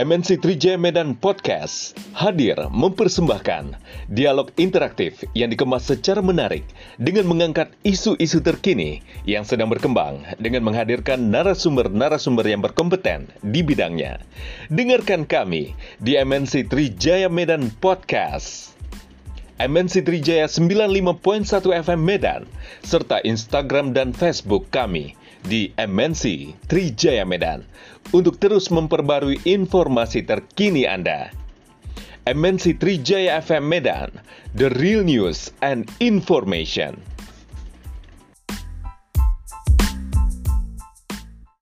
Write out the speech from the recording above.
MNC Trijaya Medan Podcast hadir mempersembahkan dialog interaktif yang dikemas secara menarik dengan mengangkat isu-isu terkini yang sedang berkembang dengan menghadirkan narasumber-narasumber yang berkompeten di bidangnya. Dengarkan kami di MNC Trijaya Medan Podcast. MNC Trijaya 95.1 FM Medan, serta Instagram dan Facebook kami di MNC Trijaya Medan untuk terus memperbarui informasi terkini Anda. MNC Trijaya FM Medan, the real news and information.